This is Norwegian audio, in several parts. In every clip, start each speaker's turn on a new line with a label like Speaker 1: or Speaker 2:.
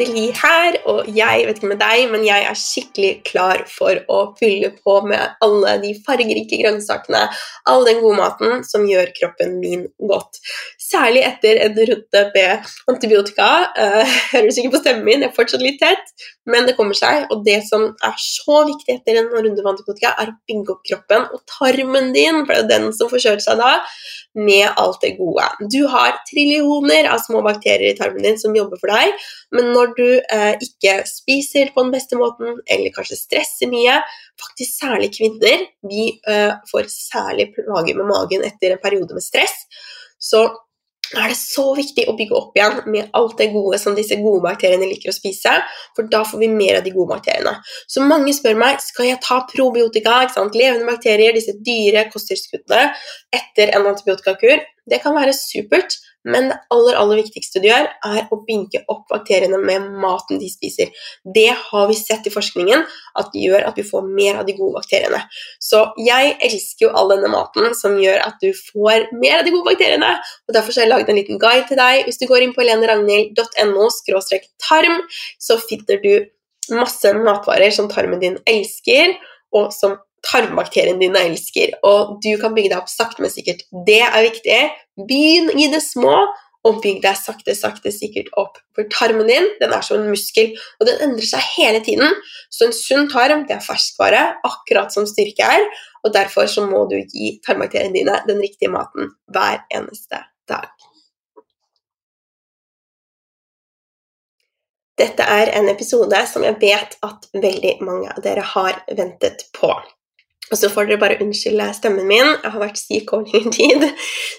Speaker 1: endelig her, og jeg vet ikke med deg, men jeg er skikkelig klar for å fylle på med alle de fargerike grønnsakene, all den gode maten som gjør kroppen min godt. Særlig etter en runde med antibiotika. Uh, hører du sikkert på stemmen min, jeg er fortsatt litt tett, men det kommer seg. Og det som er så viktig etter en runde med antibiotika, er å bygge opp kroppen og tarmen din, for det er den som forkjøler seg da med alt det gode. Du har trillioner av små bakterier i tarmen din som jobber for deg, men når du uh, ikke spiser på den beste måten, eller kanskje stresser mye, faktisk særlig kvinner, vi uh, får særlig plager med magen etter en periode med stress, så er det så viktig å bygge opp igjen med alt det gode som disse gode bakteriene liker å spise, for da får vi mer av de gode bakteriene. Så mange spør meg skal jeg ta probiotika, levende bakterier, disse dyre kosttilskuddene, etter en antibiotikakur. Det kan være supert, men det aller, aller viktigste du gjør, er å binke opp bakteriene med maten de spiser. Det har vi sett i forskningen at det gjør at vi får mer av de gode bakteriene. Så jeg elsker jo all denne maten som gjør at du får mer av de gode bakteriene. og Derfor har jeg laget en liten guide til deg. Hvis du går inn på heleneragnhild.no tarm, så finner du masse matvarer som tarmen din elsker, og som tarmbakteriene dine elsker, og du kan bygge deg opp sakte, men sikkert. Det er viktig. Begynn i det små, og bygg deg sakte, sakte, sikkert opp. For tarmen din den er som en muskel, og den endrer seg hele tiden. Så en sunn tarm det er ferskvare, akkurat som styrke er, og derfor så må du gi tarmbakteriene dine den riktige maten hver eneste dag. Dette er en episode som jeg vet at veldig mange av dere har ventet på. Og så får dere bare unnskylde stemmen min. Jeg har vært syk over lengre tid,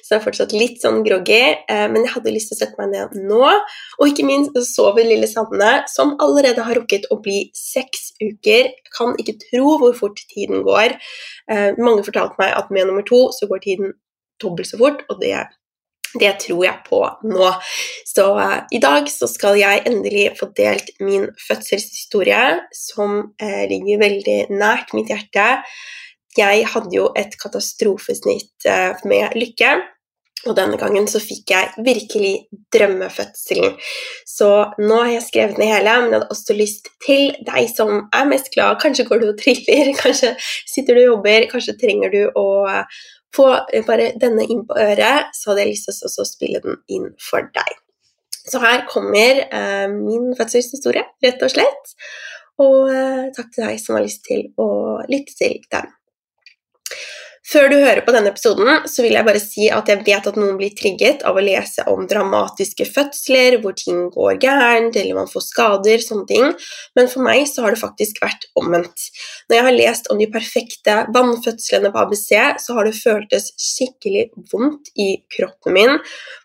Speaker 1: så jeg er fortsatt litt sånn groggy. Eh, men jeg hadde lyst til å sette meg ned nå. Og ikke minst sover lille Sanne, som allerede har rukket å bli seks uker. Jeg kan ikke tro hvor fort tiden går. Eh, mange fortalte meg at med nummer to så går tiden dobbelt så fort, og det det tror jeg på nå. Så uh, i dag så skal jeg endelig få delt min fødselshistorie, som uh, ligger veldig nært mitt hjerte. Jeg hadde jo et katastrofesnitt uh, med Lykke. Og denne gangen så fikk jeg virkelig drømmefødselen. Så nå har jeg skrevet ned hele, men jeg hadde også lyst til deg som er mest glad. Kanskje går du og triller, kanskje sitter du og jobber, kanskje trenger du å få bare denne inn på øret, så hadde jeg lyst til å spille den inn for deg. Så her kommer eh, min fødselshistorie, rett og slett. Og eh, takk til deg som har lyst til å lytte til den. Før du hører på denne episoden, så vil jeg bare si at jeg vet at noen blir trigget av å lese om dramatiske fødsler, hvor ting går gærent, eller man får skader, sånne ting, men for meg så har det faktisk vært omvendt. Når jeg har lest om de perfekte vannfødslene på ABC, så har det føltes skikkelig vondt i kroppen min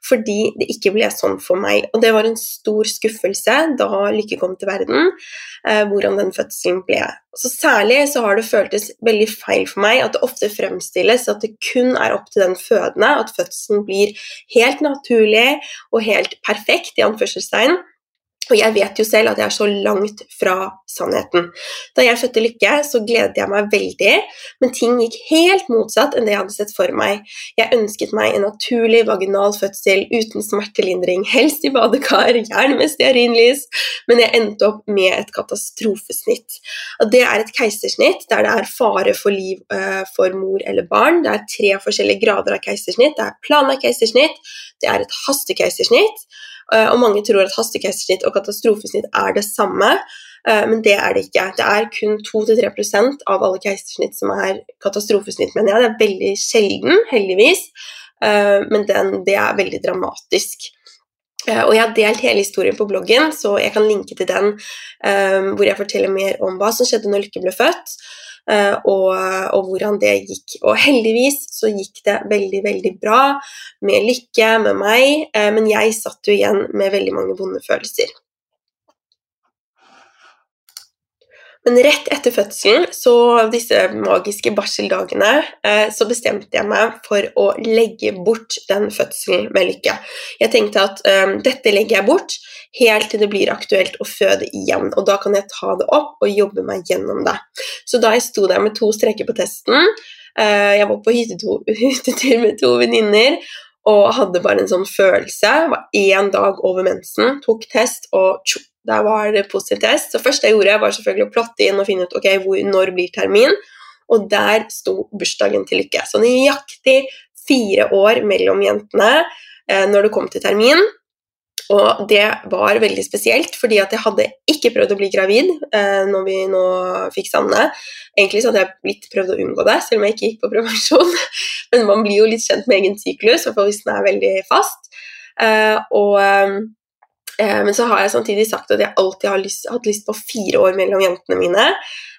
Speaker 1: fordi det ikke ble sånn for meg. Og det var en stor skuffelse da Lykke kom til verden, eh, hvordan den fødselen ble. Så Særlig så har det føltes veldig feil for meg at det ofte fremstilles at det kun er opp til den fødende at fødselen blir helt naturlig og helt perfekt, i anførselstegn, og jeg vet jo selv at jeg er så langt fra sannheten. Da jeg fødte Lykke, så gledet jeg meg veldig, men ting gikk helt motsatt enn det jeg hadde sett for meg. Jeg ønsket meg en naturlig vaginal fødsel uten smertelindring, helst i badekar, gjerne med stearinlys, men jeg endte opp med et katastrofesnitt. Og det er et keisersnitt der det er fare for liv uh, for mor eller barn. Det er tre forskjellige grader av keisersnitt. Det er planlagt keisersnitt, det er et hastekeisersnitt, Eh, og mange tror at hastekeisersnitt og katastrofesnitt er det samme, eh, men det er det ikke. Det er kun 2-3% av alle keisersnitt som er katastrofesnitt, mener jeg. Det er veldig sjelden, heldigvis, eh, men den, det er veldig dramatisk. Og jeg har delt hele historien på bloggen, så jeg kan linke til den hvor jeg forteller mer om hva som skjedde når Lykke ble født. Eh, og, og, hvordan det gikk. Og heldigvis så gikk det veldig, veldig bra med Lykke, med meg, eh, men jeg satt jo igjen med veldig mange vonde følelser. Men rett etter fødselen, så disse magiske barseldagene, eh, så bestemte jeg meg for å legge bort den fødselen med Lykke. Jeg tenkte at um, dette legger jeg bort helt til det blir aktuelt å føde igjen. Og da kan jeg ta det opp og jobbe meg gjennom det. Så da jeg sto der med to streker på testen, uh, jeg var på hyttetur med to venninner, og hadde bare en sånn følelse. Var én dag over mensen, tok test, og tjo, der var det positiv test. Så første jeg gjorde, var selvfølgelig å plotte inn og finne ut ok, hvor, når blir termin. Og der sto bursdagen til Lykke. Så nøyaktig fire år mellom jentene eh, når det kom til termin. Og det var veldig spesielt, fordi at jeg hadde ikke prøvd å bli gravid eh, når vi nå fikk Sanne. Egentlig så hadde jeg litt prøvd å unngå det, selv om jeg ikke gikk på prevensjon. Men man blir jo litt kjent med egen syklus, i hvert hvis den er veldig fast. Eh, og, eh, men så har jeg samtidig sagt at jeg alltid har lyst, hatt lyst på fire år mellom jentene mine,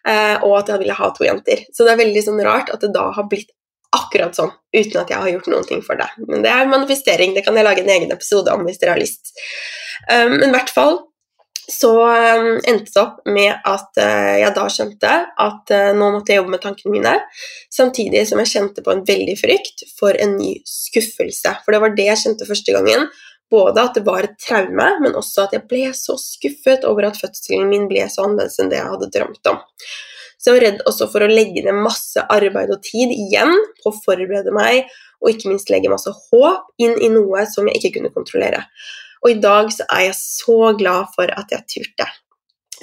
Speaker 1: eh, og at jeg ville ha to jenter. Så det er veldig sånn rart at det da har blitt akkurat sånn, uten at jeg har gjort noen ting for det. Men det er manifestering, det kan jeg lage en egen episode om hvis dere har lyst. Um, men i hvert fall så endte det opp med at jeg da skjønte at nå måtte jeg jobbe med tankene mine, samtidig som jeg kjente på en veldig frykt for en ny skuffelse. For det var det jeg kjente første gangen. Både at det var et traume, men også at jeg ble så skuffet over at fødselen min ble så annerledes enn det jeg hadde drømt om. Så jeg var redd også for å legge ned masse arbeid og tid igjen på å forberede meg, og ikke minst legge masse håp inn i noe som jeg ikke kunne kontrollere. Og i dag så er jeg så glad for at jeg turte.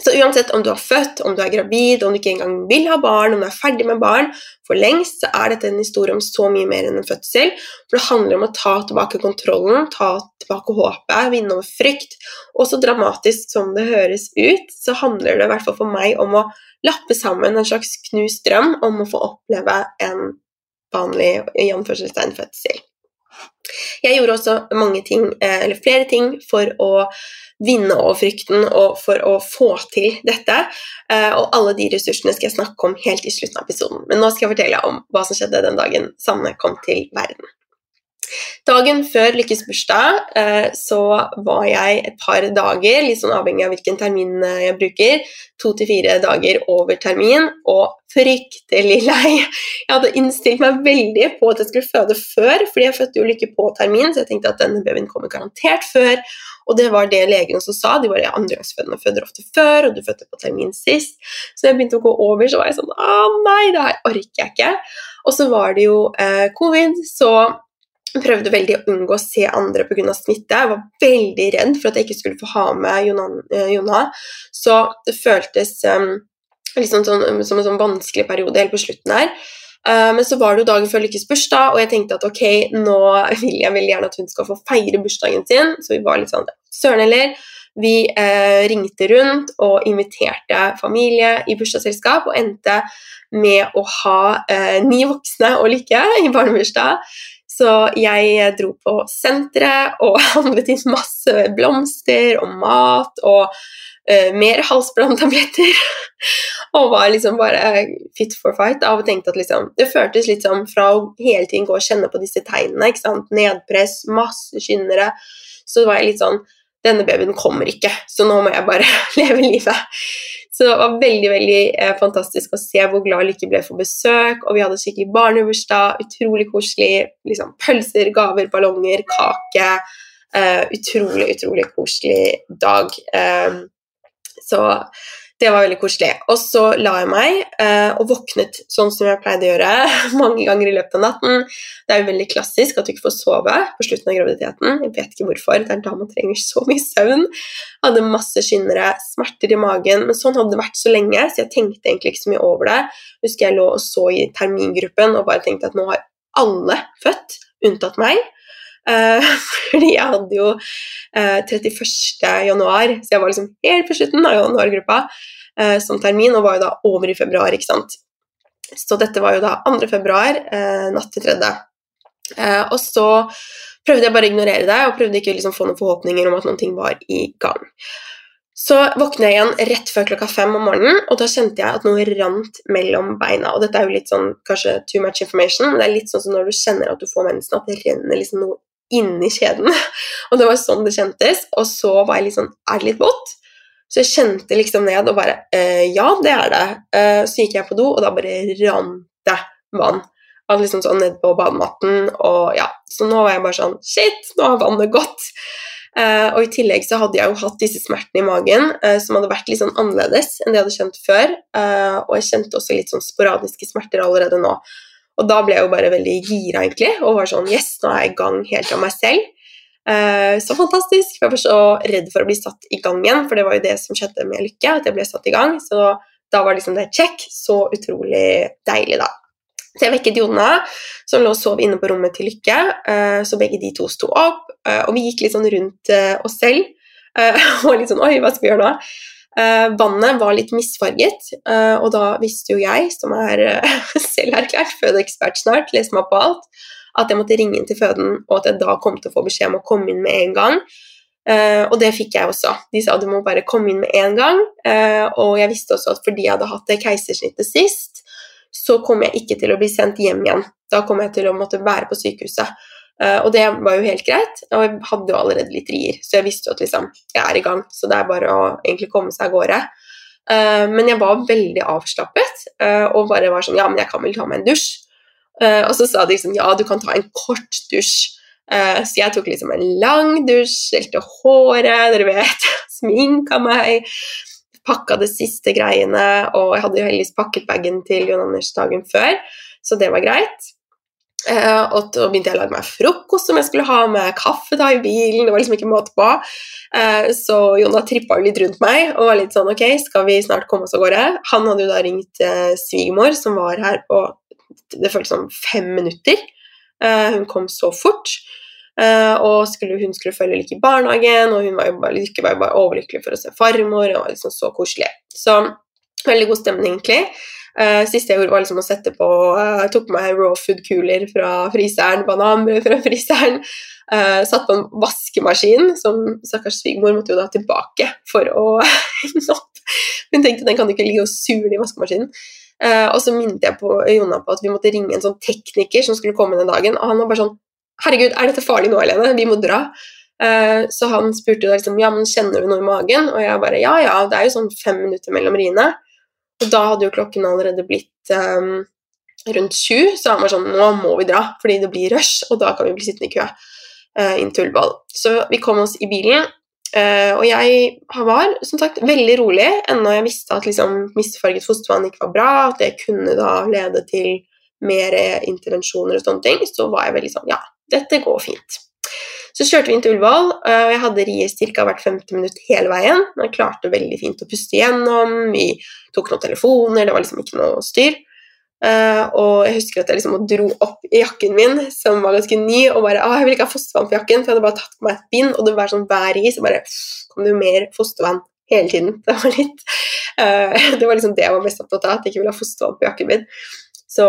Speaker 1: Så uansett om du har født, om du er gravid, om du ikke engang vil ha barn, om du er ferdig med barn, for lengst så er dette en historie om så mye mer enn en fødsel. For det handler om å ta tilbake kontrollen, ta tilbake håpet, vinne over frykt. Og så dramatisk som det høres ut, så handler det i hvert fall for meg om å lappe sammen en slags knust drøm om å få oppleve en vanlig i fødsel. Jeg gjorde også mange ting, eh, eller flere ting for å vinne over frykten og for å få til dette. Eh, og alle de ressursene skal jeg snakke om helt i slutten av episoden. Men nå skal jeg fortelle om hva som skjedde den dagen Sanne kom til verden. Dagen før Lykkes bursdag eh, så var jeg et par dager, litt sånn avhengig av hvilken termin eh, jeg bruker, to til fire dager over termin, og fryktelig lei. Jeg hadde innstilt meg veldig på at jeg skulle føde før, fordi jeg fødte jo Lykke på termin, så jeg tenkte at denne babyen kommer garantert før. Og det var det legen også sa. De var andregangsfødende føder ofte før, og du fødte på termin sist. Så jeg begynte å gå over, så var jeg sånn Å nei, det her orker jeg ikke. Og så var det jo eh, covid, så prøvde veldig å unngå å se andre pga. smitte. Jeg var veldig redd for at jeg ikke skulle få ha med eh, Jonna. Så det føltes um, liksom sånn, som en sånn vanskelig periode helt på slutten her. Uh, men så var det jo dagen før Lykkes bursdag, og jeg tenkte at ok, nå vil jeg veldig gjerne at hun skal få feire bursdagen sin. Så vi var litt sånn Søren heller. Vi eh, ringte rundt og inviterte familie i bursdagsselskap, og endte med å ha eh, ni voksne og Lykke i barnebursdag. Så jeg dro på senteret og handlet inn masse blomster og mat og uh, mer halsbranntabletter. og var liksom bare fit for fight. Av og tenkte at liksom, Det føltes litt som fra å hele tiden gå og kjenne på disse tegnene. ikke sant? Nedpress, masse skyndere. Så var jeg litt sånn Denne babyen kommer ikke, så nå må jeg bare leve livet. Så det var veldig veldig eh, fantastisk å se hvor glad Lykke ble for besøk. Og vi hadde skikkelig barnebursdag, utrolig koselig. Liksom, pølser, gaver, ballonger, kake. Eh, utrolig, utrolig koselig dag. Eh, så det var veldig koselig. Og så la jeg meg eh, og våknet sånn som jeg pleide å gjøre mange ganger i løpet av natten. Det er jo veldig klassisk at du ikke får sove på slutten av graviditeten. Jeg vet ikke hvorfor. Det er da man trenger så mye søvn. Jeg hadde masse skyndere, smerter i magen. Men sånn hadde det vært så lenge, så jeg tenkte egentlig ikke så mye over det. Husker jeg lå og så i termingruppen og bare tenkte at nå har alle født, unntatt meg. Uh, fordi jeg hadde jo uh, 31. januar, så jeg var liksom helt på slutten av januargruppa uh, som termin, og var jo da over i februar, ikke sant. Så dette var jo da 2. februar, natt til 3. og så prøvde jeg bare å ignorere det, og prøvde ikke å liksom få noen forhåpninger om at noen ting var i gang. Så våkner jeg igjen rett før klokka fem om morgenen, og da kjente jeg at noe rant mellom beina. Og dette er jo litt sånn kanskje too much information, men det er litt sånn som når du kjenner at du får mensen, at det renner liksom noe inni kjeden. Og det var sånn det kjentes. Og så var jeg litt sånn Er det litt vått? Så jeg kjente liksom ned og bare eh, Ja, det er det. Eh, så gikk jeg på do, og da bare rant det vann. Han liksom sånn ned på badematten, og ja. Så nå var jeg bare sånn Shit, nå har vannet gått. Eh, og i tillegg så hadde jeg jo hatt disse smertene i magen eh, som hadde vært litt sånn annerledes enn det jeg hadde kjent før. Eh, og jeg kjente også litt sånn sporadiske smerter allerede nå. Og da ble jeg jo bare veldig gira, egentlig, og var sånn Yes, nå er jeg i gang helt av meg selv. Eh, så fantastisk. For jeg var så redd for å bli satt i gang igjen, for det var jo det som skjedde med Lykke, at jeg ble satt i gang. Så da var liksom det check. Så utrolig deilig, da. Så jeg vekket Jonna, som lå og sov inne på rommet til Lykke. Eh, så begge de to sto opp, eh, og vi gikk litt sånn rundt oss selv. Og litt sånn Oi, hva skal vi gjøre nå? Uh, vannet var litt misfarget, uh, og da visste jo jeg, som er uh, selverklært fødeekspert snart, leste meg på alt, at jeg måtte ringe inn til føden, og at jeg da kom til å få beskjed om å komme inn med en gang. og det fikk jeg også. De sa du må bare komme inn med en gang. og jeg visste også at fordi jeg hadde hatt det keisersnittet sist, så kom jeg ikke til å bli sendt hjem igjen. Da kom jeg til å måtte være på sykehuset. Uh, og det var jo helt greit, og jeg hadde jo allerede litt rier, så jeg visste jo at liksom, jeg er i gang, så det er bare å egentlig komme seg av gårde. Uh, men jeg var veldig avslappet uh, og bare var sånn Ja, men jeg kan vel ta meg en dusj? og så sa de liksom Ja, du kan ta en kort dusj. så jeg tok liksom en lang dusj, stelte håret, dere vet, sminka meg, pakka de siste greiene, og jeg hadde jo heldigvis pakket bagen til Jon Anders dagen før, så det var greit. Uh, og så begynte jeg å lage meg frokost som jeg skulle ha med kaffe da i bilen. Det var liksom ikke måte på. Uh, så Jonna trippa litt rundt meg og var litt sånn Ok, skal vi snart komme oss av gårde? Han hadde jo da ringt uh, svigermor, som var her på det føltes som fem minutter. hun kom så fort. og skulle, hun skulle følge Lykke i barnehagen, og hun var jo bare, Lykke var bare overlykkelig for å se farmor. og var liksom så koselig. Så veldig god stemning, egentlig. Uh, siste jeg gjorde, var liksom å sette på uh, Jeg tok meg raw food-kuler fra fryseren, bananbrød fra fryseren. Uh, satt på en vaskemaskin, som stakkars svigermor måtte jo da tilbake for å. Hun tenkte den kan ikke ligge og sule i vaskemaskinen. Uh, og så minnet jeg på Jonna på at vi måtte ringe en sånn tekniker som skulle komme den dagen. Og han var bare sånn Herregud, er dette farlig nå, Helene? Vi må dra. Uh, så han spurte da liksom Ja, men kjenner du noe i magen? Og jeg bare Ja, ja, det er jo sånn fem minutter mellom riene. Og da hadde jo klokken allerede blitt um, rundt sju, så han var sånn Nå må vi dra, fordi det blir rush, og da kan vi bli sittende i kø uh, inn til Ullevål. Så vi kom oss i bilen, uh, og jeg var som sagt veldig rolig, ennå jeg visste at liksom, misfarget fostervann ikke var bra, at det kunne da lede til mer intervensjoner og sånne ting, så var jeg veldig sånn Ja, dette går fint. Så kjørte vi inn til Ullevål, eh, og jeg hadde riet ca. hvert 50 minutt hele veien. Men jeg klarte veldig fint å puste igjennom, vi tok noen telefoner, det var liksom ikke noe styr. Uh, og jeg husker at jeg liksom dro opp i jakken min, som var ganske ny, og bare ah, 'Jeg vil ikke ha fostervann på jakken', for jeg hadde bare tatt på meg et bind, og det var sånn hver ri, så bare kom det jo mer fostervann hele tiden. Det var litt uh, Det var liksom det jeg var mest opptatt av, at jeg ikke ville ha fostervann på jakken min. Så,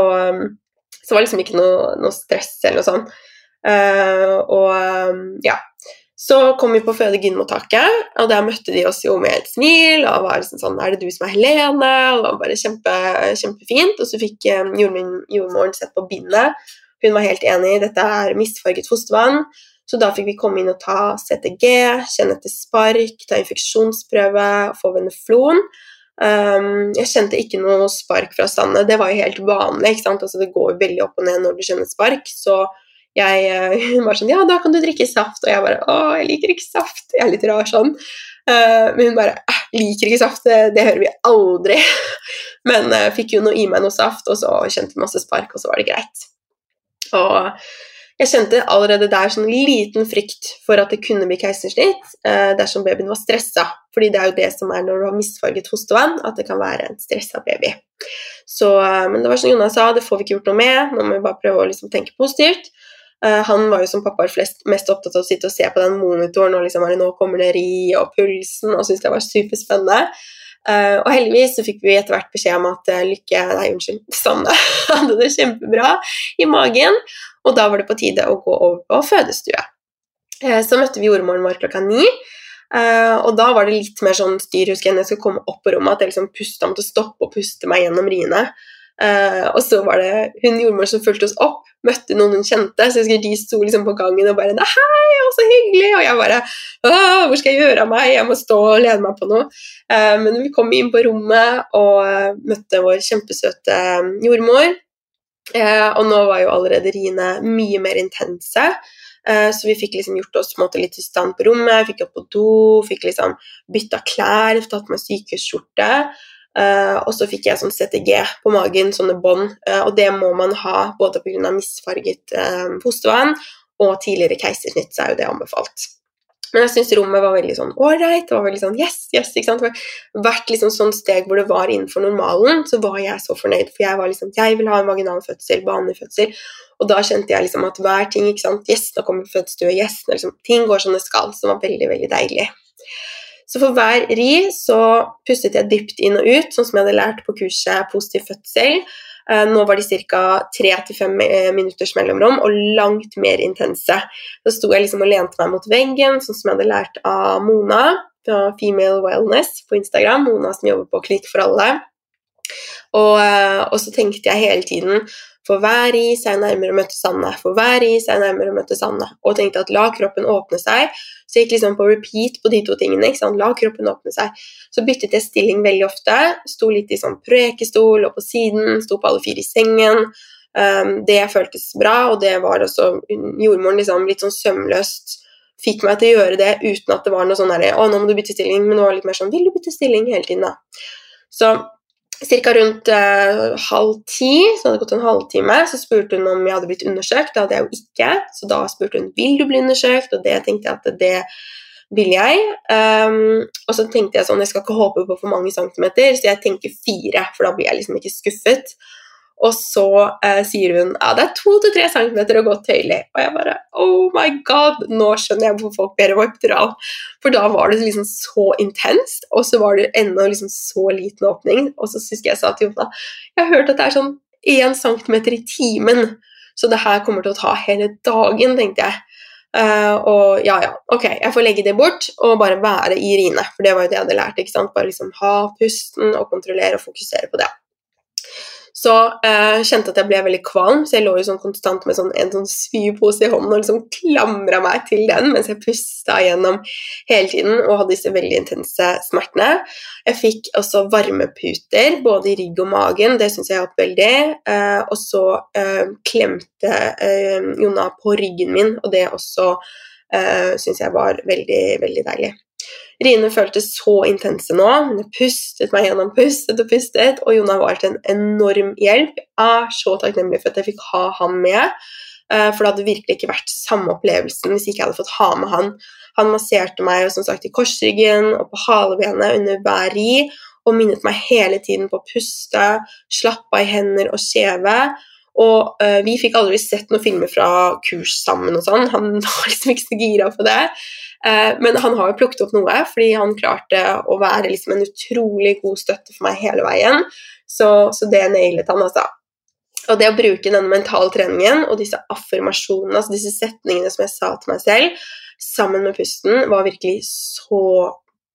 Speaker 1: så det var liksom ikke noe, noe stress eller noe sånt. Uh, og um, ja. Så kom vi på føde-gyn-mottaket, og der møtte de oss jo med et smil. Og var liksom sånn 'Er det du som er Helene?' Og det var bare kjempe, kjempefint. Og så fikk um, jordmoren sett på bindet. Hun var helt enig. Dette er misfarget fostervann. Så da fikk vi komme inn og ta CTG, kjenne etter spark, ta infeksjonsprøve, få veneflon. Um, jeg kjente ikke noe spark fra standet. Det var jo helt vanlig. ikke sant? Altså, det går veldig opp og ned når du kjenner spark. Så jeg, eh, hun var sånn Ja, da kan du drikke saft. Og jeg bare Å, jeg liker ikke saft. Jeg er litt rar sånn. Uh, men hun bare liker ikke saft, det, det hører vi aldri. men uh, fikk noe i meg noe saft, og så kjente vi masse spark, og så var det greit. Og jeg kjente allerede der sånn liten frykt for at det kunne bli keisersnitt uh, dersom babyen var stressa. Fordi det er jo det som er når du har misfarget hostevann, at det kan være en stressa baby. Så, men det var som Jonas sa, det får vi ikke gjort noe med. Nå må vi bare prøve å liksom tenke positivt. Uh, han var jo som pappaer flest mest opptatt av å sitte og se på den monitoren og liksom er nå kommer det ri og pulsen, og syntes det var superspennende. Uh, og heldigvis så fikk vi etter hvert beskjed om at uh, Lykke Nei, unnskyld, Sanne hadde det kjempebra i magen, og da var det på tide å gå over på fødestue. så møtte vi jordmoren vår klokka ni. og da var det litt mer sånn styr, husker jeg, når jeg skulle komme opp på rommet, at jeg liksom pusta, måtte stoppe og puste meg gjennom riene. Uh, og så var det hun jordmor som fulgte oss opp, møtte noen hun kjente. Så jeg husker de sto liksom på gangen og bare 'Hei, så hyggelig!' Og jeg bare 'Hvor skal jeg gjøre av meg? Jeg må stå og lene meg på noe.' Uh, men vi kom inn på rommet og uh, møtte vår kjempesøte jordmor. og nå var jo allerede riene mye mer intense. Så vi fikk liksom gjort oss måte, litt i stand på rommet, fikk opp på do, fikk liksom bytta klær, tatt med sykehusskjorte. Uh, og så fikk jeg sånn CTG på magen, sånne bånd, uh, og det må man ha både pga. misfarget uh, fostervann og tidligere keisersnitt, så er jo det anbefalt. Men jeg syns rommet var veldig sånn ålreit. Det var veldig sånn yes, yes. ikke sant? Hvert liksom sånn steg hvor det var innenfor normalen, så var jeg så fornøyd. For jeg var liksom Jeg vil ha en vaginal fødsel, banefødsel. Og da kjente jeg liksom at hver ting ikke sant, Yes, nå kommer fødselsstue. Yes, liksom, ting går som det skal. Som var veldig, veldig deilig. Så for hver ri så pustet jeg dypt inn og ut, sånn som jeg hadde lært på kurset Positiv fødsel. Eh, nå var de ca. tre til fem eh, minutters mellomrom og langt mer intense. Da sto jeg liksom og lente meg mot veggen, sånn som jeg hadde lært av Mona fra Female Wellness på Instagram. Mona som jobber på Klinikk for alle. Og, eh, og så tenkte jeg hele tiden for hver is er nærmere å møte Sanne, for hver is er nærmere å møte Sanne. Og tenkte at la kroppen åpne seg. Så gikk liksom på repeat på de to tingene. ikke sant? La kroppen åpne seg. Så byttet jeg stilling veldig ofte. Sto litt i sånn prekestol lå på siden, sto på alle fire i sengen. Um, det føltes bra, og det var også Jordmoren liksom litt sånn sømløst fikk meg til å gjøre det uten at det var noe sånn derre Å, nå må du bytte stilling. Men det var litt mer sånn Vil du bytte stilling? hele tiden, da. Så Ca. rundt uh, halv ti, så hadde det gått en halvtime, så spurte hun om jeg hadde blitt undersøkt. Det hadde jeg jo ikke, så da spurte hun vil du bli undersøkt, og det tenkte jeg at det vil jeg. Um, og så tenkte jeg sånn, jeg skal ikke håpe på for mange centimeter, så jeg tenker fire, for da blir jeg liksom ikke skuffet. Og så eh, sier hun ja, det er to til tre centimeter å gå tøyelig. Og jeg bare oh my god, nå skjønner jeg hvorfor folk ber om epidural. For da var det liksom så intenst, og så var det ennå liksom så liten åpning. Og så husker jeg sa til Jonna jeg har hørt at det er sånn én centimeter i timen, så det her kommer til å ta hele dagen, tenkte jeg. Uh, og ja, ja, ok, jeg får legge det bort og bare være i riene. For det var jo det jeg hadde lært. ikke sant? Bare liksom ha pusten og kontrollere og fokusere på det. Så eh, kjente at jeg ble veldig kvalm, så jeg lå jo sånn konstant med sånn, en sånn svypose i hånden og liksom klamra meg til den mens jeg pusta gjennom hele tiden og hadde disse veldig intense smertene. Jeg fikk også varmeputer både i rygg og magen, det syns jeg hjalp veldig. Eh, og så eh, klemte Jonna på ryggen min, og det også eh, syns jeg var veldig, veldig deilig. Riene føltes så intense nå. Hun pustet meg gjennom, pustet og pustet. Og Jon var til en enorm hjelp. Jeg er så takknemlig for at jeg fikk ha han med. Eh, for det hadde virkelig ikke vært samme opplevelsen hvis ikke jeg hadde fått ha med han. Han masserte meg som sagt i korsryggen og på halebenet under hver ri og minnet meg hele tiden på å puste, slappe av i hender og kjeve. Og uh, vi fikk aldri sett noen filmer fra kurs sammen og sånn. Han var liksom ikke så gira på det. Uh, men han har jo plukket opp noe, fordi han klarte å være liksom en utrolig god støtte for meg hele veien. Så, så det nailet han, altså. Og det å bruke denne mentale treningen og disse affirmasjonene, altså disse setningene som jeg sa til meg selv, sammen med pusten, var virkelig så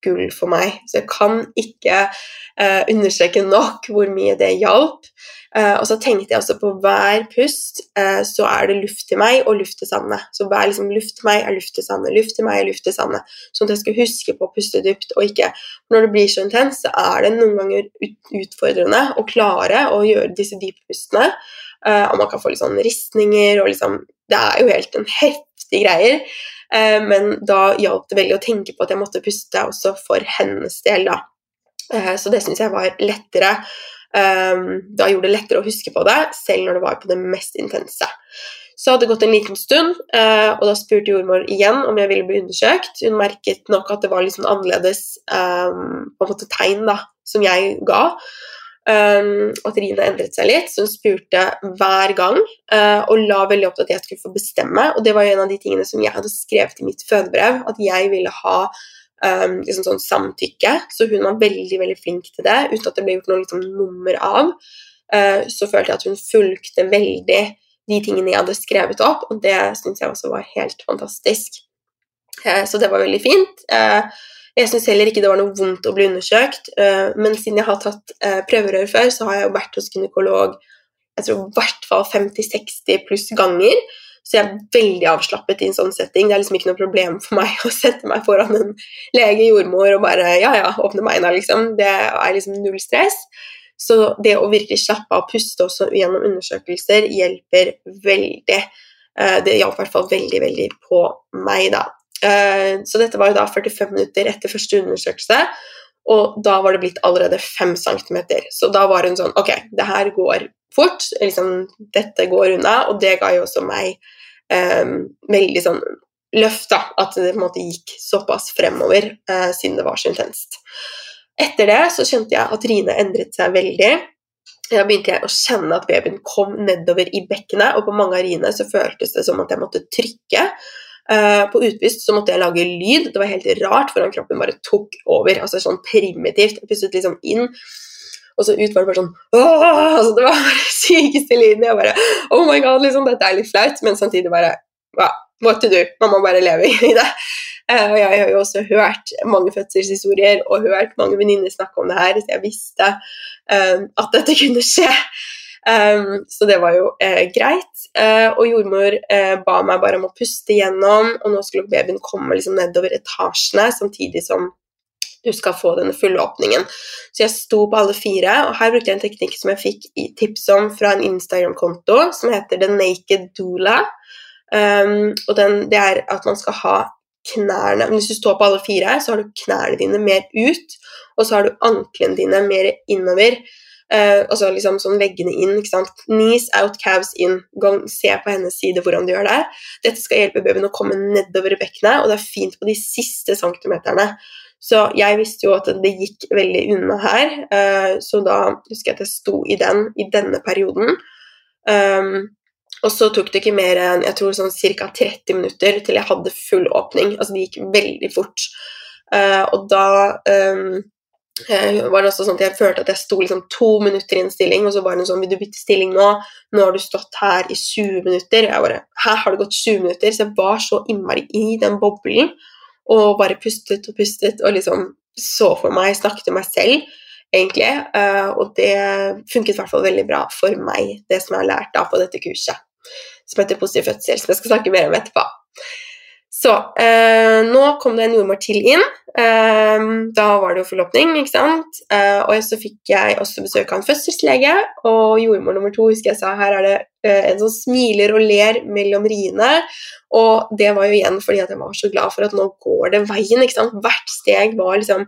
Speaker 1: gull for meg. Så jeg kan ikke eh, understreke nok hvor mye det hjalp. Eh, og så tenkte jeg også på hver pust eh, så er det luft til meg og luft til Sanne. Så hver liksom, luft til meg er luft til Sanne, luft til meg er luft til Sanne. Sånn at jeg skulle huske på å puste dypt og ikke Når det blir så intenst, så er det noen ganger utfordrende å klare å gjøre disse dype pustene. Uh, og man kan få litt sånn ristninger og liksom Det er jo helt en heftig greier. men da hjalp det veldig å tenke på at jeg måtte puste også for hennes del, da. så det syns jeg var lettere. Um, da gjorde det lettere å huske på det, selv når det var på det mest intense. Så hadde det gått en liten stund, og da spurte jordmor igjen om jeg ville bli undersøkt. Hun merket nok at det var litt sånn annerledes på en måte tegn da, som jeg ga. Um, at Rina endret seg litt, så hun spurte hver gang uh, og la veldig opp til at jeg skulle få bestemme. Og det var jo en av de tingene som jeg hadde skrevet i mitt fødebrev, at jeg ville ha um, liksom sånn samtykke. Så hun var veldig veldig flink til det, uten at det ble gjort noe liksom, nummer av. Uh, så følte jeg at hun fulgte veldig de tingene jeg hadde skrevet opp, og det syns jeg også var helt fantastisk. Uh, så det var veldig fint. Uh, jeg syns heller ikke det var noe vondt å bli undersøkt, men siden jeg har tatt prøverør før, så har jeg jo vært hos gynekolog jeg tror i hvert fall 50-60 pluss ganger. Så jeg er veldig avslappet i en sånn setting. Det er liksom ikke noe problem for meg å sette meg foran en lege, jordmor, og bare ja, ja, åpne beina, liksom. Det er liksom null stress. Så det å virkelig slappe av og puste også gjennom undersøkelser hjelper veldig. Eh, det hjalp i hvert fall veldig, veldig på meg, da. Eh, så dette var jo da 45 minutter etter første undersøkelse. Og da var det blitt allerede 5 centimeter. Så da var hun sånn Ok, det her går fort. Liksom, dette går unna. Og det ga jo også meg um, veldig sånn løft, da. At det på en måte gikk såpass fremover, uh, siden det var så intenst. Etter det så kjente jeg at Rine endret seg veldig. Da begynte jeg å kjenne at babyen kom nedover i bekkenet, og på mange av riene så føltes det som at jeg måtte trykke. Uh, på utpust så måtte jeg lage lyd. Det var helt rart, for kroppen bare tok over. altså Sånn primitivt. Jeg pustet liksom inn, og så ut var det bare sånn altså Det var bare sykeste lyden. Jeg bare Oh my god, liksom, dette er litt flaut, men samtidig bare wow, What to do? Man må bare leve i det. Uh, og jeg har jo også hørt mange fødselshistorier og hørt mange venninner snakke om det her, så jeg visste uh, at dette kunne skje. Um, så det var jo eh, greit. og jordmor ba meg bare om å puste gjennom, og nå skulle babyen komme liksom nedover etasjene samtidig som du skal få denne fulle åpningen. Så jeg sto på alle fire, og her brukte jeg en teknikk som jeg fikk tips om fra en Instagram-konto som heter The Naked Doula. Um, og den, det er at man skal ha knærne Hvis du står på alle fire, så har du knærne dine mer ut, og så har du anklene dine mer innover. Uh, altså liksom sånn veggene inn. ikke sant? Knees out, calves in. Gang, se på hennes side hvordan du gjør det. Dette skal hjelpe babyen å komme nedover i bekkenet, og det er fint på de siste centimeterne. Så jeg visste jo at det gikk veldig unna her, uh, så da husker jeg at jeg sto i den i denne perioden. Um, og så tok det ikke mer enn jeg tror sånn ca. 30 minutter til jeg hadde full åpning. Altså det gikk veldig fort. Uh, og da um, var det også sånn at jeg følte at jeg sto liksom to minutter i en stilling, og så var det sånn Vil du bytte stilling nå? Nå har du stått her i 20 minutter. Jeg bare Her har det gått 20 minutter. Så jeg var så innmari i den boblen og bare pustet og pustet og liksom så for meg, snakket til meg selv egentlig. Uh, og det funket i hvert fall veldig bra for meg, det som jeg har lært da på dette kurset som heter Positiv fødsel, som jeg skal snakke mer om etterpå. Så eh, nå kom det en jordmor til inn. Eh, da var det jo forlåpning, ikke sant. Eh, og så fikk jeg også besøk av en fødselslege, og jordmor nummer to husker jeg sa her er det eh, en som smiler og ler mellom riene. Og det var jo igjen fordi at jeg var så glad for at nå går det veien. ikke sant. Hvert steg var liksom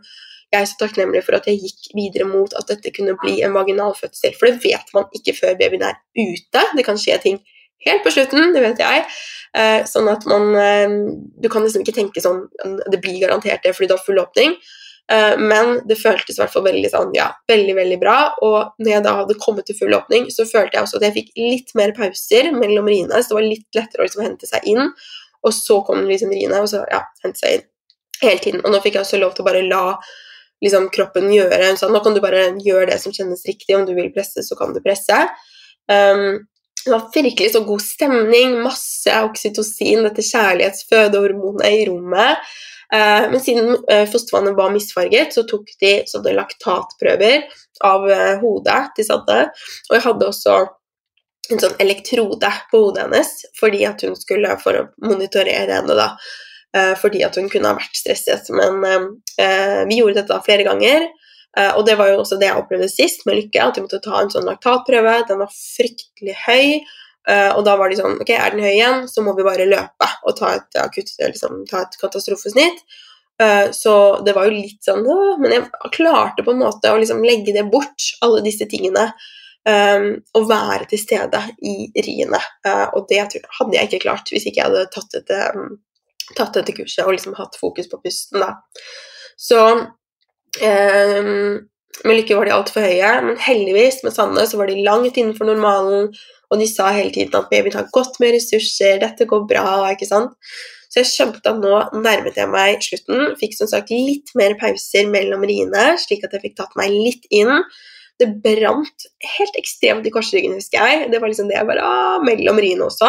Speaker 1: jeg er så takknemlig for at jeg gikk videre mot at dette kunne bli en vaginal fødsel. For det vet man ikke før babyen er ute. Det kan skje ting helt på slutten, det vet jeg. Eh, sånn at man eh, Du kan liksom ikke tenke sånn Det blir garantert det fordi du har full åpning. Eh, men det føltes i hvert fall veldig sånn, ja, veldig, veldig bra. Og når jeg da hadde kommet til full åpning, så følte jeg også at jeg fikk litt mer pauser mellom riene. Så det var litt lettere å liksom hente seg inn. Og så kom liksom riene, og så ja, hente seg inn hele tiden. Og nå fikk jeg også lov til å bare la liksom, kroppen gjøre sånn, Nå kan du bare gjøre det som kjennes riktig. Om du vil presse, så kan du presse. Um, det var virkelig så god stemning, masse oksytocin, dette kjærlighetsfødehormonet i rommet. Eh, men siden eh, fostervannet var misfarget, så tok de sånne laktatprøver av eh, hodet til Sadde. Og jeg hadde også en sånn elektrode på hodet hennes fordi at hun skulle for å monitorere henne. da, Fordi at hun kunne ha vært stresset. Men vi gjorde dette flere ganger. Uh, og det var jo også det jeg opplevde sist med Lykke, at vi måtte ta en sånn laktatprøve. Den var fryktelig høy. Uh, og da var de sånn Ok, er den høy igjen, så må vi bare løpe og ta et akutt, liksom, ta et katastrofesnitt. Uh, så det var jo litt sånn Men jeg klarte på en måte å liksom legge det bort, alle disse tingene. Um, og være til stede i riene. og det hadde jeg ikke klart hvis ikke jeg hadde tatt dette, um, tatt dette kurset og liksom hatt fokus på pusten. da. Så med Lykke var de altfor høye, men heldigvis med Sanne så var de langt innenfor normalen, og de sa hele tiden at babyen har godt med ressurser, dette går bra, ikke sant. Så jeg skjønte at nå nærmet jeg meg slutten. Fikk som sagt litt mer pauser mellom riene, slik at jeg fikk tatt meg litt inn. Det brant helt ekstremt i korsryggen, husker jeg. Det var liksom det jeg bare ah, Mellom riene også.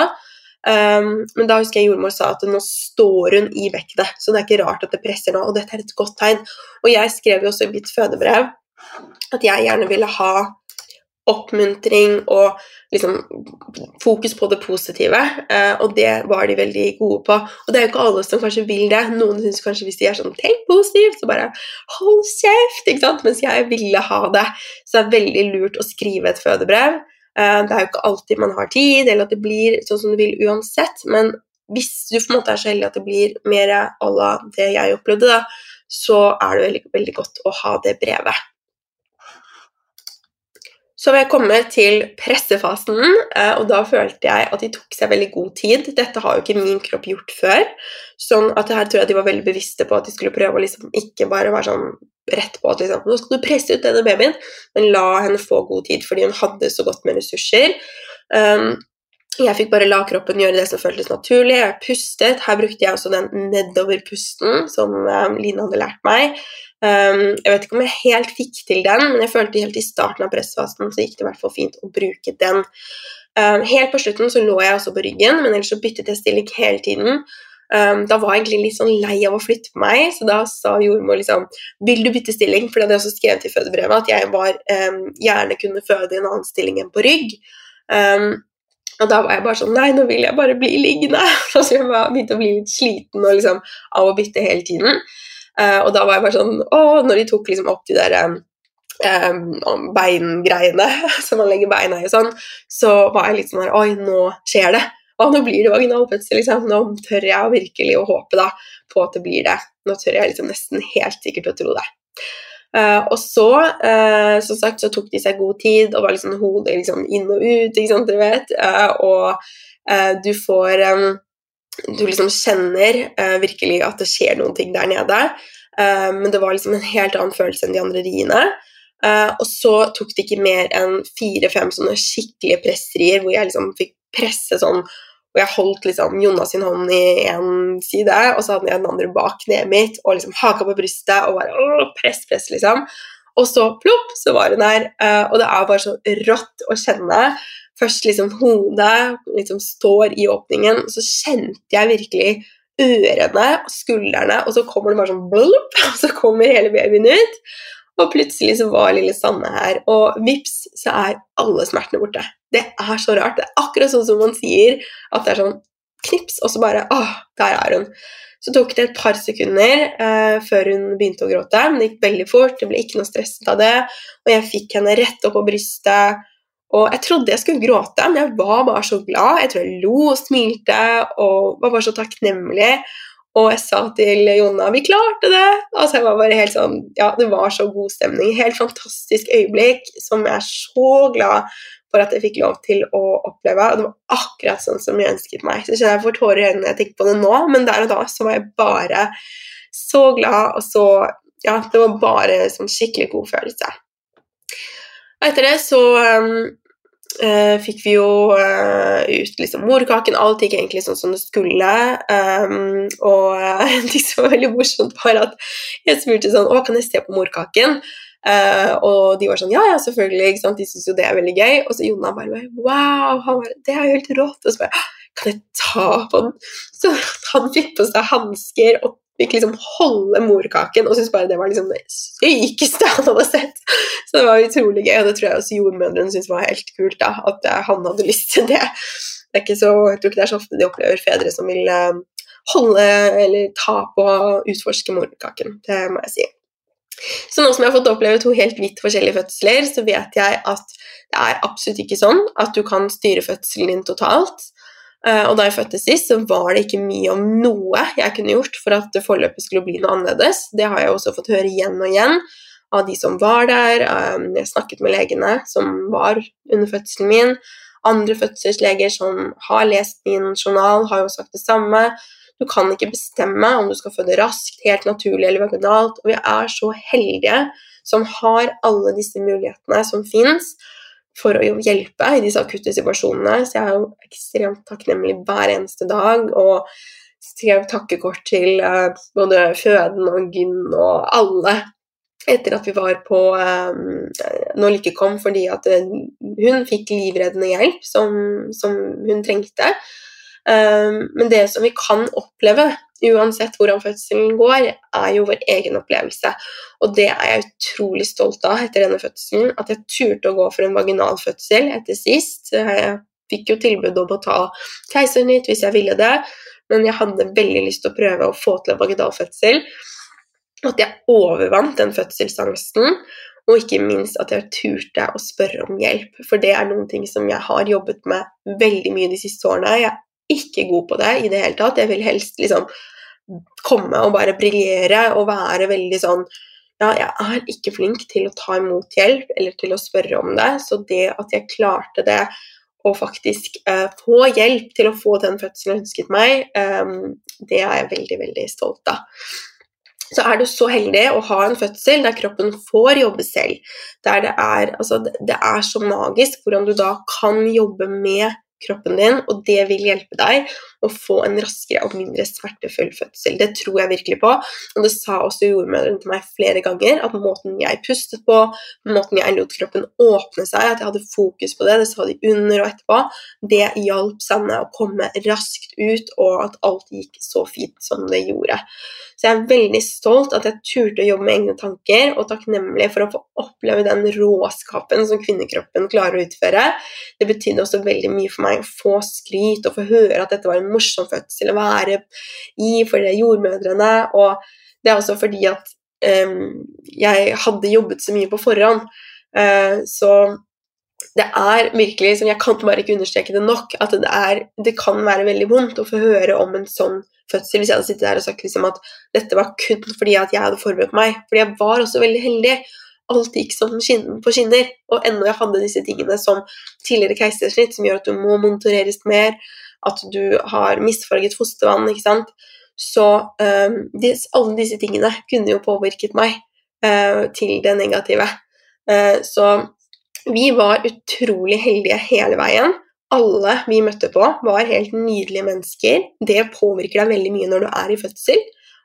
Speaker 1: Um, men da husker jeg jordmor sa at nå står hun i vektet, så det er ikke rart at det presser nå. Og dette er et godt tegn. Og jeg skrev jo også i mitt fødebrev at jeg gjerne ville ha oppmuntring og liksom fokus på det positive, uh, og det var de veldig gode på. Og det er jo ikke alle som kanskje vil det. Noen syns kanskje hvis de er sånn 'tenk positivt', så bare 'hold kjeft', ikke sant? mens jeg ville ha det. Så det er veldig lurt å skrive et fødebrev det er jo ikke alltid man har tid, eller at det blir sånn som du vil uansett, men hvis du på en måte er så heldig at det blir mer à la det jeg opplevde, da, så er det veldig, veldig godt å ha det brevet. Så jeg kommet til pressefasen, eh, og da følte jeg at de tok seg veldig god tid. Dette har jo ikke min kropp gjort før, sånn at her tror jeg de var veldig bevisste på at de skulle prøve å liksom ikke bare være sånn rett på at liksom, nå skal du presse ut denne babyen, men la henne få god tid, fordi hun hadde så godt med ressurser. Um, jeg fikk bare la kroppen gjøre det som føltes naturlig. Jeg pustet. Her brukte jeg også den nedoverpusten som um, Line hadde lært meg. Um, jeg vet ikke om jeg helt fikk til den, men jeg følte helt i starten av pressfasen så gikk det i hvert fall fint å bruke den. Um, helt på slutten så lå jeg også på ryggen, men ellers så byttet jeg stilling hele tiden. Um, da var jeg egentlig litt sånn lei av å flytte på meg, så da sa jordmor liksom Vil du bytte stilling? For det hadde jeg også skrevet i fødebrevet, at jeg var, gjerne kunne føde i en annen stilling enn på rygg. og da var jeg bare sånn Nei, nå vil jeg bare bli liggende. Så jeg begynte å bli litt sliten liksom, av å bytte hele tiden. Uh, og da var jeg bare sånn Å, når de tok liksom opp de der um, beingreiene som man legger beina i og sånn, så var jeg litt sånn her Oi, nå skjer det. Å, nå blir det vaginalfødsel, liksom. Nå tør jeg virkelig å håpe da på at det blir det. Nå tør jeg liksom nesten helt sikkert å tro det. Uh, og så, uh, som sagt, så tok de seg god tid, og var liksom hodet liksom inn og ut, ikke sant, dere vet. og du får um, du liksom kjenner uh, virkelig at det skjer noen ting der nede. Uh, men det var liksom en helt annen følelse enn de andre riene. Uh, og så tok det ikke mer enn fire-fem sånne skikkelige pressrier hvor jeg liksom fikk presse sånn og jeg holdt liksom Jonas sin hånd i én side, og så hadde jeg den andre bak kneet mitt og liksom haka på brystet og bare å, press, press, liksom. Og så plopp, så var hun der. og det er bare så rått å kjenne først liksom hodet liksom står i åpningen, så kjente jeg virkelig ørene og skuldrene, og så kommer det bare sånn blup, og så kommer hele babyen ut. Og plutselig så var lille Sanne her, og vips, så er alle smertene borte. Det er så rart. Det er akkurat sånn som man sier at det er sånn knips, og så bare Åh, der er hun. Så tok det et par sekunder eh, før hun begynte å gråte. Men det gikk veldig fort, det ble ikke noe stresset av det. Og jeg fikk henne rett opp på brystet, og jeg trodde jeg skulle gråte, men jeg var bare så glad. Jeg tror jeg lo og smilte og var bare så takknemlig. Og jeg sa til Jonna 'Vi klarte det!' Altså jeg var bare helt sånn, ja, Det var så god stemning. Helt fantastisk øyeblikk som jeg er så glad for at jeg fikk lov til å oppleve. Og det var akkurat sånn som jeg ønsket meg. Så jeg får tårer i øynene når jeg tenker på det nå, men der og da så var jeg bare så glad, og så Ja, det var bare sånn skikkelig god følelse. Og etter det så um, uh, fikk vi jo uh, ut liksom morkaken. Alt gikk egentlig sånn som det skulle. Um, og uh, det som var veldig morsomt, var at jeg spurte sånn Å, kan jeg se på morkaken? Uh, og de var sånn Ja, ja, selvfølgelig. De syns jo det er veldig gøy. Og så Jonna bare Wow! Bare, det er jo helt rått. Og så bare Kan jeg ta på den? Så han fikk på seg hansker og fikk liksom holde morkaken og syntes bare det var liksom det sykeste han hadde sett. Så det var utrolig gøy, og det tror jeg også jordmødrene syntes var helt kult, da, at eh, han hadde lyst til det. det er så, jeg tror ikke det er så ofte de opplever fedre som vil eh, holde eller ta på og utforske morkaken. Det må jeg si. Så nå som jeg har fått oppleve to helt vidt forskjellige fødsler, så vet jeg at det er absolutt ikke sånn at du kan styre fødselen din totalt. Eh, og da jeg fødte sist, så var det ikke mye om noe jeg kunne gjort for at forløpet skulle bli noe annerledes. Det har jeg også fått høre igjen og igjen av de som var der. Eh, jeg snakket med legene som var under fødselen min. Andre fødselsleger som har lest min journal, har jo sagt det samme. Du kan ikke bestemme om du skal føde raskt, helt naturlig eller vaginalt. Og vi er så heldige som har alle disse mulighetene som fins for å hjelpe i disse akutte situasjonene. Så jeg er jo ekstremt takknemlig hver eneste dag. Og skrev takkekort til uh, både føden og gyn og alle etter at vi var på um, Når Lykke kom, fordi at hun fikk livreddende hjelp som, som hun trengte. Um, men det som vi kan oppleve uansett hvordan fødselen går, er jo vår egen opplevelse. Og det er jeg utrolig stolt av etter denne fødselen. At jeg turte å gå for en vaginal fødsel etter sist. Jeg fikk jo tilbud om å ta keisernytt hvis jeg ville det, men jeg hadde veldig lyst til å prøve å få til en vaginal fødsel. At jeg overvant den fødselsangsten. Og ikke minst at jeg turte å spørre om hjelp, for det er noen ting som jeg har jobbet med veldig mye de siste årene. Jeg ikke god på det i det hele tatt. Jeg vil helst liksom komme og bare briljere og være veldig sånn ja, jeg er ikke flink til å ta imot hjelp eller til å spørre om det, så det at jeg klarte det og faktisk eh, få hjelp til å få den fødselen jeg ønsket meg, eh, det er jeg veldig, veldig stolt av. Så er du så heldig å ha en fødsel der kroppen får jobbe selv, der det er, altså, det er så magisk hvordan du da kan jobbe med kroppen din, og det vil hjelpe deg å få en raskere og mindre smertefull fødsel. Det tror jeg virkelig på, og det sa også jordmødrene til meg flere ganger, at måten jeg pustet på, måten jeg lot kroppen åpne seg, at jeg hadde fokus på det, det sa de under og etterpå, det hjalp Sanne å komme raskt ut, og at alt gikk så fint som det gjorde. Så jeg er veldig stolt at jeg turte å jobbe med egne tanker, og takknemlig for å få oppleve den råskapen som kvinnekroppen klarer å utføre. Det betydde også veldig mye for meg få skryt og få høre at dette var en morsom fødsel å være i for de jordmødrene. Og det er også fordi at um, jeg hadde jobbet så mye på forhånd. Uh, så det er virkelig, jeg kan bare ikke understreke det nok, at det, er, det kan være veldig vondt å få høre om en sånn fødsel hvis jeg hadde sittet der og sagt liksom at dette var kun fordi at jeg hadde forberedt meg. Fordi jeg var også veldig heldig. Alt gikk som på skinner. Og ennå jeg hadde disse tingene som tidligere keisersnitt, som gjør at du må monitoreres mer, at du har misfarget fostervann, ikke sant. Så um, des, alle disse tingene kunne jo påvirket meg uh, til det negative. Uh, så vi var utrolig heldige hele veien alle vi møtte på, var helt nydelige mennesker. Det påvirker deg veldig mye når du er i fødsel.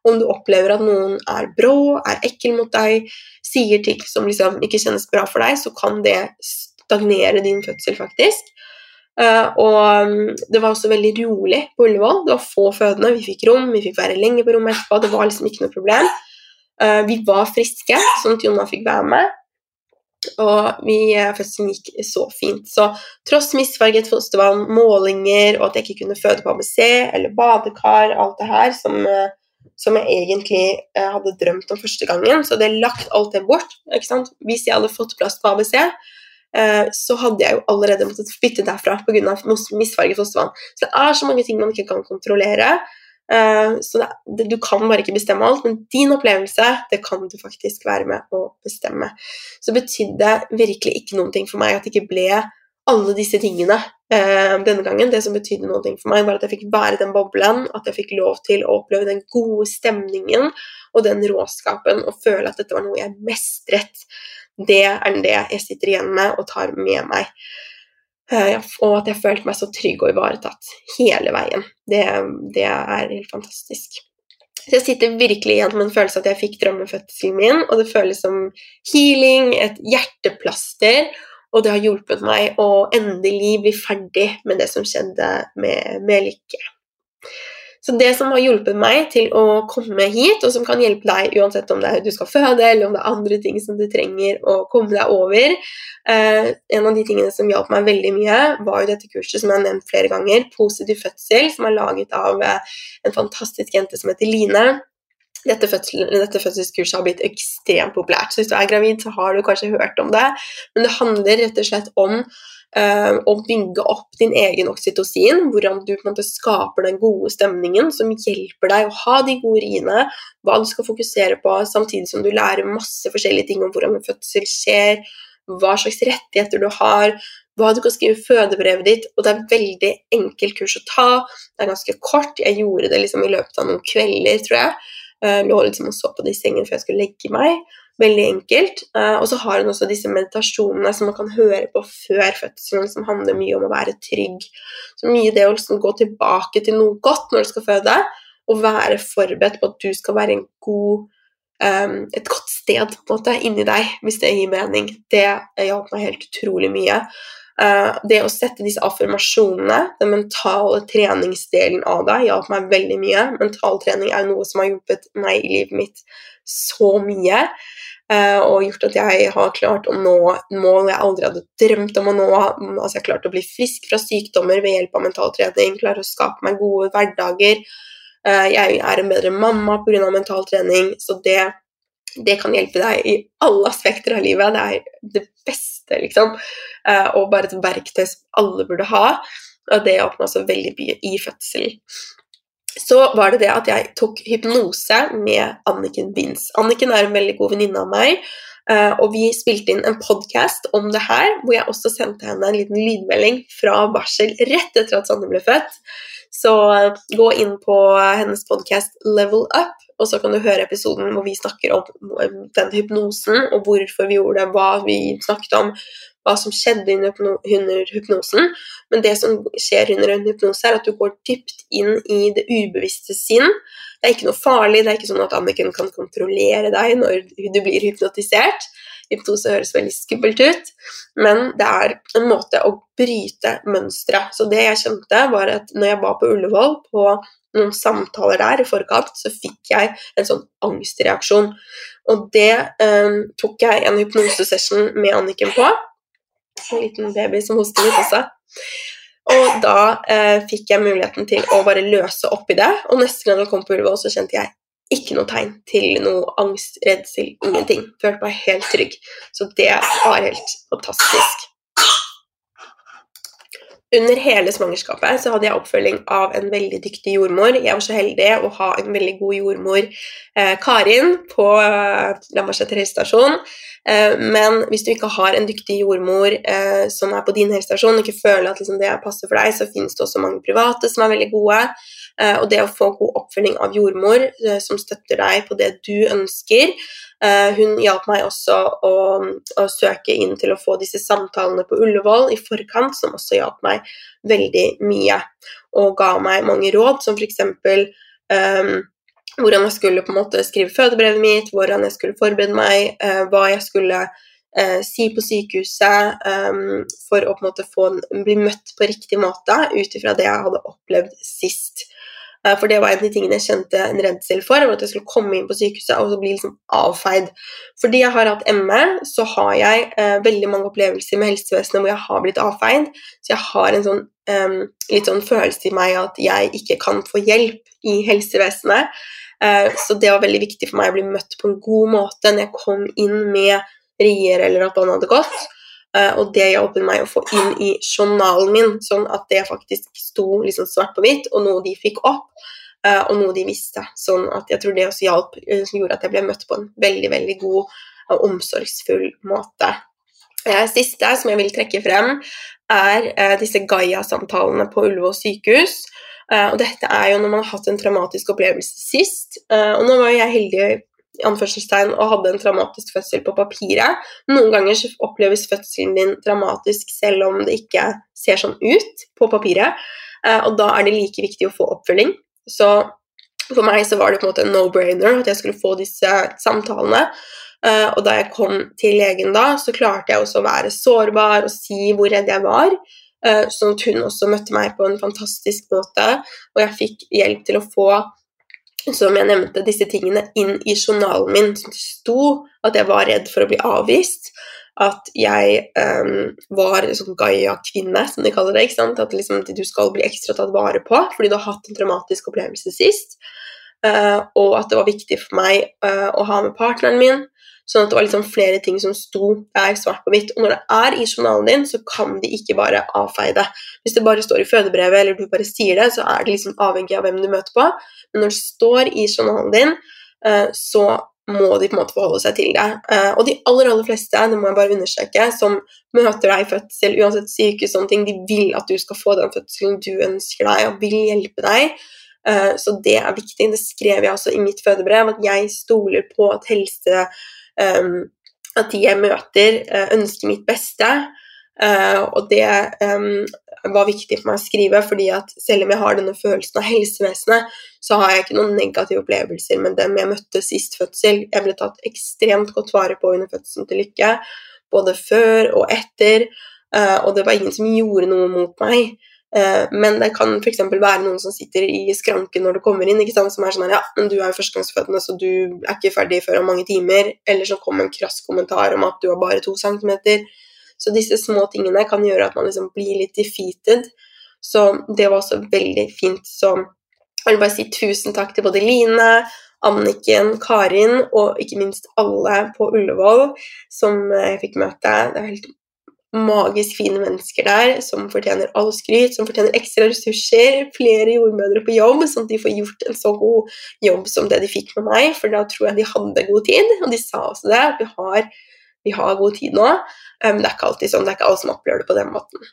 Speaker 1: Om du opplever at noen er brå, er ekkel mot deg, sier ting som liksom ikke kjennes bra for deg, så kan det stagnere din fødsel, faktisk. Uh, og um, det var også veldig rolig på Ullevål. Det var få fødende. Vi fikk rom, vi fikk være lenge på rommet etterpå. Det var liksom ikke noe problem. Uh, vi var friske, sånn at Jonna fikk være med. Og vi, uh, fødselen gikk så fint. Så tross misfarget fostervann, målinger og at jeg ikke kunne føde på ABC eller badekar, alt det her som, som jeg egentlig eh, hadde drømt om første gangen, så hadde jeg lagt alt det bort. Hvis jeg hadde fått plass på ABC, så hadde jeg jo allerede måttet bytte derfra pga. misfarget fostervann. Så det er så mange ting man ikke kan kontrollere. Eh, så det, du kan bare ikke bestemme alt, men din opplevelse det kan du faktisk være med å bestemme. Så betydde virkelig ikke noen ting for meg at det ikke ble alle disse tingene eh, denne gangen. Det som betydde noe for meg, var at jeg fikk være den boblen, at jeg fikk lov til å oppleve den gode stemningen og den råskapen og føle at dette var noe jeg mestret. Det er det jeg sitter igjen med og tar med meg. Eh, og at jeg følte meg så trygg og ivaretatt hele veien. Det, det er helt fantastisk. Så jeg sitter virkelig igjen med en følelse at jeg fikk drømmefødselen min, og det føles som healing, et hjerteplaster, og det har hjulpet meg å endelig bli ferdig med det som skjedde med, med Lykke. Så det som har hjulpet meg til å komme hit, og som kan hjelpe deg uansett om det er du skal føde, eller om det er andre ting som du trenger å komme deg over eh, En av de tingene som hjalp meg veldig mye, var jo dette kurset som jeg har nevnt flere ganger, Positiv fødsel, som er laget av eh, en fantastisk jente som heter Line. Dette, fødsel, dette, fødselskurset har blitt ekstremt populært. Så hvis du er gravid, så har du kanskje hørt om det. Men det handler rett og slett om uh, å bygge opp din egen oksytocin, hvordan du måte skaper den gode stemningen som hjelper deg å ha de gode riene, hva du skal fokusere på, samtidig som du lærer masse forskjellige ting om hvordan en fødsel skjer, hva slags rettigheter du har, hva du kan skrive i fødebrevet ditt, og det er et veldig enkelt kurs å ta. Det er ganske kort. Jeg gjorde det liksom i løpet av noen kvelder, tror jeg. Uh, lå liksom og så på det i sengen før jeg skulle legge meg. Veldig enkelt. Uh, og så har hun også disse meditasjonene som man kan høre på før fødselen, som handler mye om å være trygg. Så mye det å liksom gå tilbake til noe godt når du skal føde, og være forberedt på at du skal være god, um, et godt sted på en måte inni deg, hvis det gir mening. Det hjalp meg helt utrolig mye. Uh, det å sette disse affirmasjonene, den mentale treningsdelen av deg, hjalp meg veldig mye. Mental trening er noe som har hjulpet meg i livet mitt så mye. Uh, og gjort at jeg har klart å nå mål jeg aldri hadde drømt om å nå. Altså jeg har klart å bli frisk fra sykdommer ved hjelp av mental trening, klare å skape meg gode hverdager. Uh, jeg er en bedre mamma pga. mental trening, så det, det, kan hjelpe deg i alle aspekter av livet. Det er det beste, liksom. Uh, og bare et verktøy som alle burde ha. Og det åpna så veldig mye i fødselen. så var det det at jeg tok hypnose med Anniken Binds. Anniken er en veldig god venninne av meg, eh, og vi spilte inn en podkast om det her, hvor jeg også sendte henne en liten lydmelding fra barsel rett etter at Sanne ble født. Så eh, gå inn på hennes podkast Level Up, og så kan du høre episoden hvor vi snakker om den hypnosen, og hvorfor vi gjorde det, hva vi snakket om, hva som skjedde under hypnosen. Men det som skjer under en hypnose, er at du går dypt inn i det ubevisste sinn. Det er ikke noe farlig, det er ikke sånn at Anniken kan kontrollere deg når du blir hypnotisert. Hypnose høres veldig skummelt ut, men det er en måte å bryte mønstre. Så det jeg skjønte, var at når jeg var på Ullevål på noen samtaler der i forkant, så fikk jeg en sånn angstreaksjon. Og det eh, tok jeg en hypnosesession med Anniken på. En liten baby som hoster litt også. Og da eh, fikk jeg muligheten til å bare løse opp i det. Og neste gang jeg kom på Ullevål, så kjente jeg ikke noe tegn til noe angst, redsel, ingenting. Følte meg helt trygg. Så det var helt fantastisk. Under hele svangerskapet så hadde jeg oppfølging av en veldig dyktig jordmor. Jeg var så heldig å ha en veldig god jordmor, eh, Karin, på eh, Lambertseter helsestasjon. Eh, men hvis du ikke har en dyktig jordmor eh, som er på din helsestasjon, og ikke føler at liksom, det passer for deg, så finnes det også mange private som er veldig gode. Eh, og det å få god oppfølging av jordmor eh, som støtter deg på det du ønsker, Eh, hun hjalp meg også å, å, søke inn til å få disse samtalene på Ullevål i forkant, som også hjalp meg veldig mye. Og ga meg mange råd, som f.eks. Um, ehm, hvordan jeg skulle på en måte skrive fødebrevet mitt, hvordan jeg skulle forberede meg, uh, hva jeg skulle uh, si på sykehuset um, for å på en måte få, bli møtt på riktig måte ut ifra det jeg hadde opplevd sist. Eh, for det var en av de tingene jeg kjente en redsel for, at jeg skulle komme inn på sykehuset og så bli liksom avfeid. Fordi jeg har hatt ME, så har jeg eh, veldig mange opplevelser med helsevesenet hvor jeg har blitt avfeid. Så jeg har en sånn eh, litt sånn følelse i meg at jeg ikke kan få hjelp i helsevesenet. Eh, så det var veldig viktig for meg å bli møtt på en god måte når jeg kom inn med rier eller at han hadde gått. Eh, og det hjalp meg å få inn i journalen min, sånn at det faktisk sto liksom svart på hvitt, og noe de fikk opp, eh, og noe de visste. Sånn at jeg tror det også hjalp, eh, som gjorde at jeg ble møtt på en veldig, veldig god og omsorgsfull måte. Siste som jeg vil trekke frem, er disse Gaia-samtalene på Ullevål sykehus. Og dette er jo når man har hatt en traumatisk opplevelse sist. Og nå var jeg heldig anførselstegn og hadde en traumatisk fødsel på papiret. Noen ganger oppleves fødselen din traumatisk selv om det ikke ser sånn ut på papiret, eh, og da er det like viktig å få oppfølging. Så for meg så var det på en måte en no-brainer at jeg skulle få disse samtalene. Eh, og da jeg kom til legen da, så klarte jeg også å være sårbar og si hvor redd jeg var. Eh, sånn at hun også møtte meg på en fantastisk måte, og jeg fikk hjelp til å få som jeg nevnte, disse tingene inn i journalen min. som det sto at jeg var redd for å bli avvist. At jeg um, var sånn Gaia-kvinne, som de kaller det. ikke sant? At liksom, du skal bli ekstra tatt vare på fordi du har hatt en traumatisk opplevelse sist. Uh, og at det var viktig for meg uh, å ha med partneren min. Sånn at det var liksom flere ting som sto der svart på hvitt. Og når det er i journalen din, så kan de ikke bare avfeie det. Hvis det bare står i fødebrevet, eller du bare sier det, så er det liksom avhengig av hvem du møter på. Men når det står i journalen din, eh, så må de på en måte forholde seg til det. Eh, og de aller aller fleste det må jeg bare understreke, som møter deg i fødsel, uansett sykehus, sånne ting, de vil at du skal få den fødselen du ønsker deg, og vil hjelpe deg. Eh, så det er viktig. Det skrev jeg også i mitt fødebrev, at jeg stoler på at helse at de jeg møter, uh, ønsker mitt beste. Uh, og det um, var viktig for meg å skrive, fordi at selv om jeg har denne følelsen av helsevesenet, så har jeg ikke noen negative opplevelser med dem jeg møtte sist fødsel. Jeg ble tatt ekstremt godt vare på under fødselen til Lykke, både før og etter, uh, og det var ingen som gjorde noe mot meg. Eh, men det kan f.eks. være noen som sitter i skranken når du kommer inn, som er sånn her Ja, men du er jo førstegangsfødende, så du er ikke ferdig før om mange timer. Eller så kommer en krass kommentar om at du har bare to centimeter. Så disse små tingene kan gjøre at man liksom blir litt defeated. Så det var også veldig fint. Så jeg vil bare si tusen takk til både Line, Anniken, Karin og ikke minst alle på Ullevål som jeg fikk møte. Det er helt magisk fine mennesker der som fortjener all skryt, som fortjener ekstra ressurser, flere jordmødre på jobb, sånn at de får gjort en så god jobb som det de fikk med meg, for da tror jeg de hadde god tid, og de sa også det, at vi har, vi har god tid nå. Um, det er ikke alltid sånn, det er ikke alle som opplever det på den måten.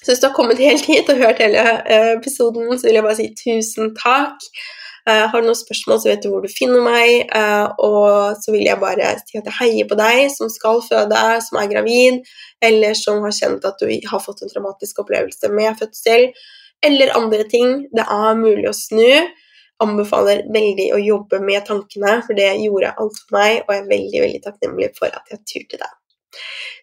Speaker 1: Så hvis du har kommet helt hit og hørt hele uh, episoden, så vil jeg bare si tusen takk. Uh, har du noen spørsmål, så vet du hvor du finner meg. Uh, og så vil jeg bare si at jeg heier på deg som skal føde, som er gravid, eller som har kjent at du har fått en traumatisk opplevelse med fødsel, eller andre ting. Det er mulig å snu. Anbefaler veldig å jobbe med tankene, for det gjorde alt for meg, og jeg er veldig, veldig takknemlig for at jeg turte det.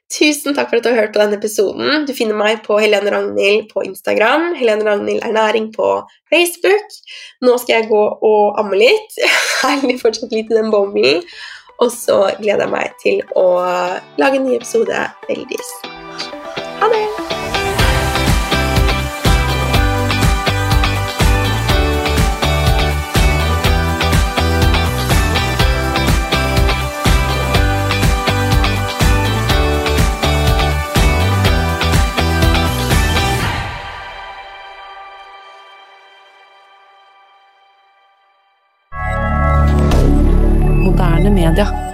Speaker 1: Tusen takk for at du har hørt på denne episoden. Du finner meg på Helene Ragnhild på Instagram. Helene Ragnhild Ernæring på Facebook. Nå skal jeg gå og amme litt. Jeg er fortsatt litt i den boblen. Og så gleder jeg meg til å lage en ny episode veldig snart.
Speaker 2: rien.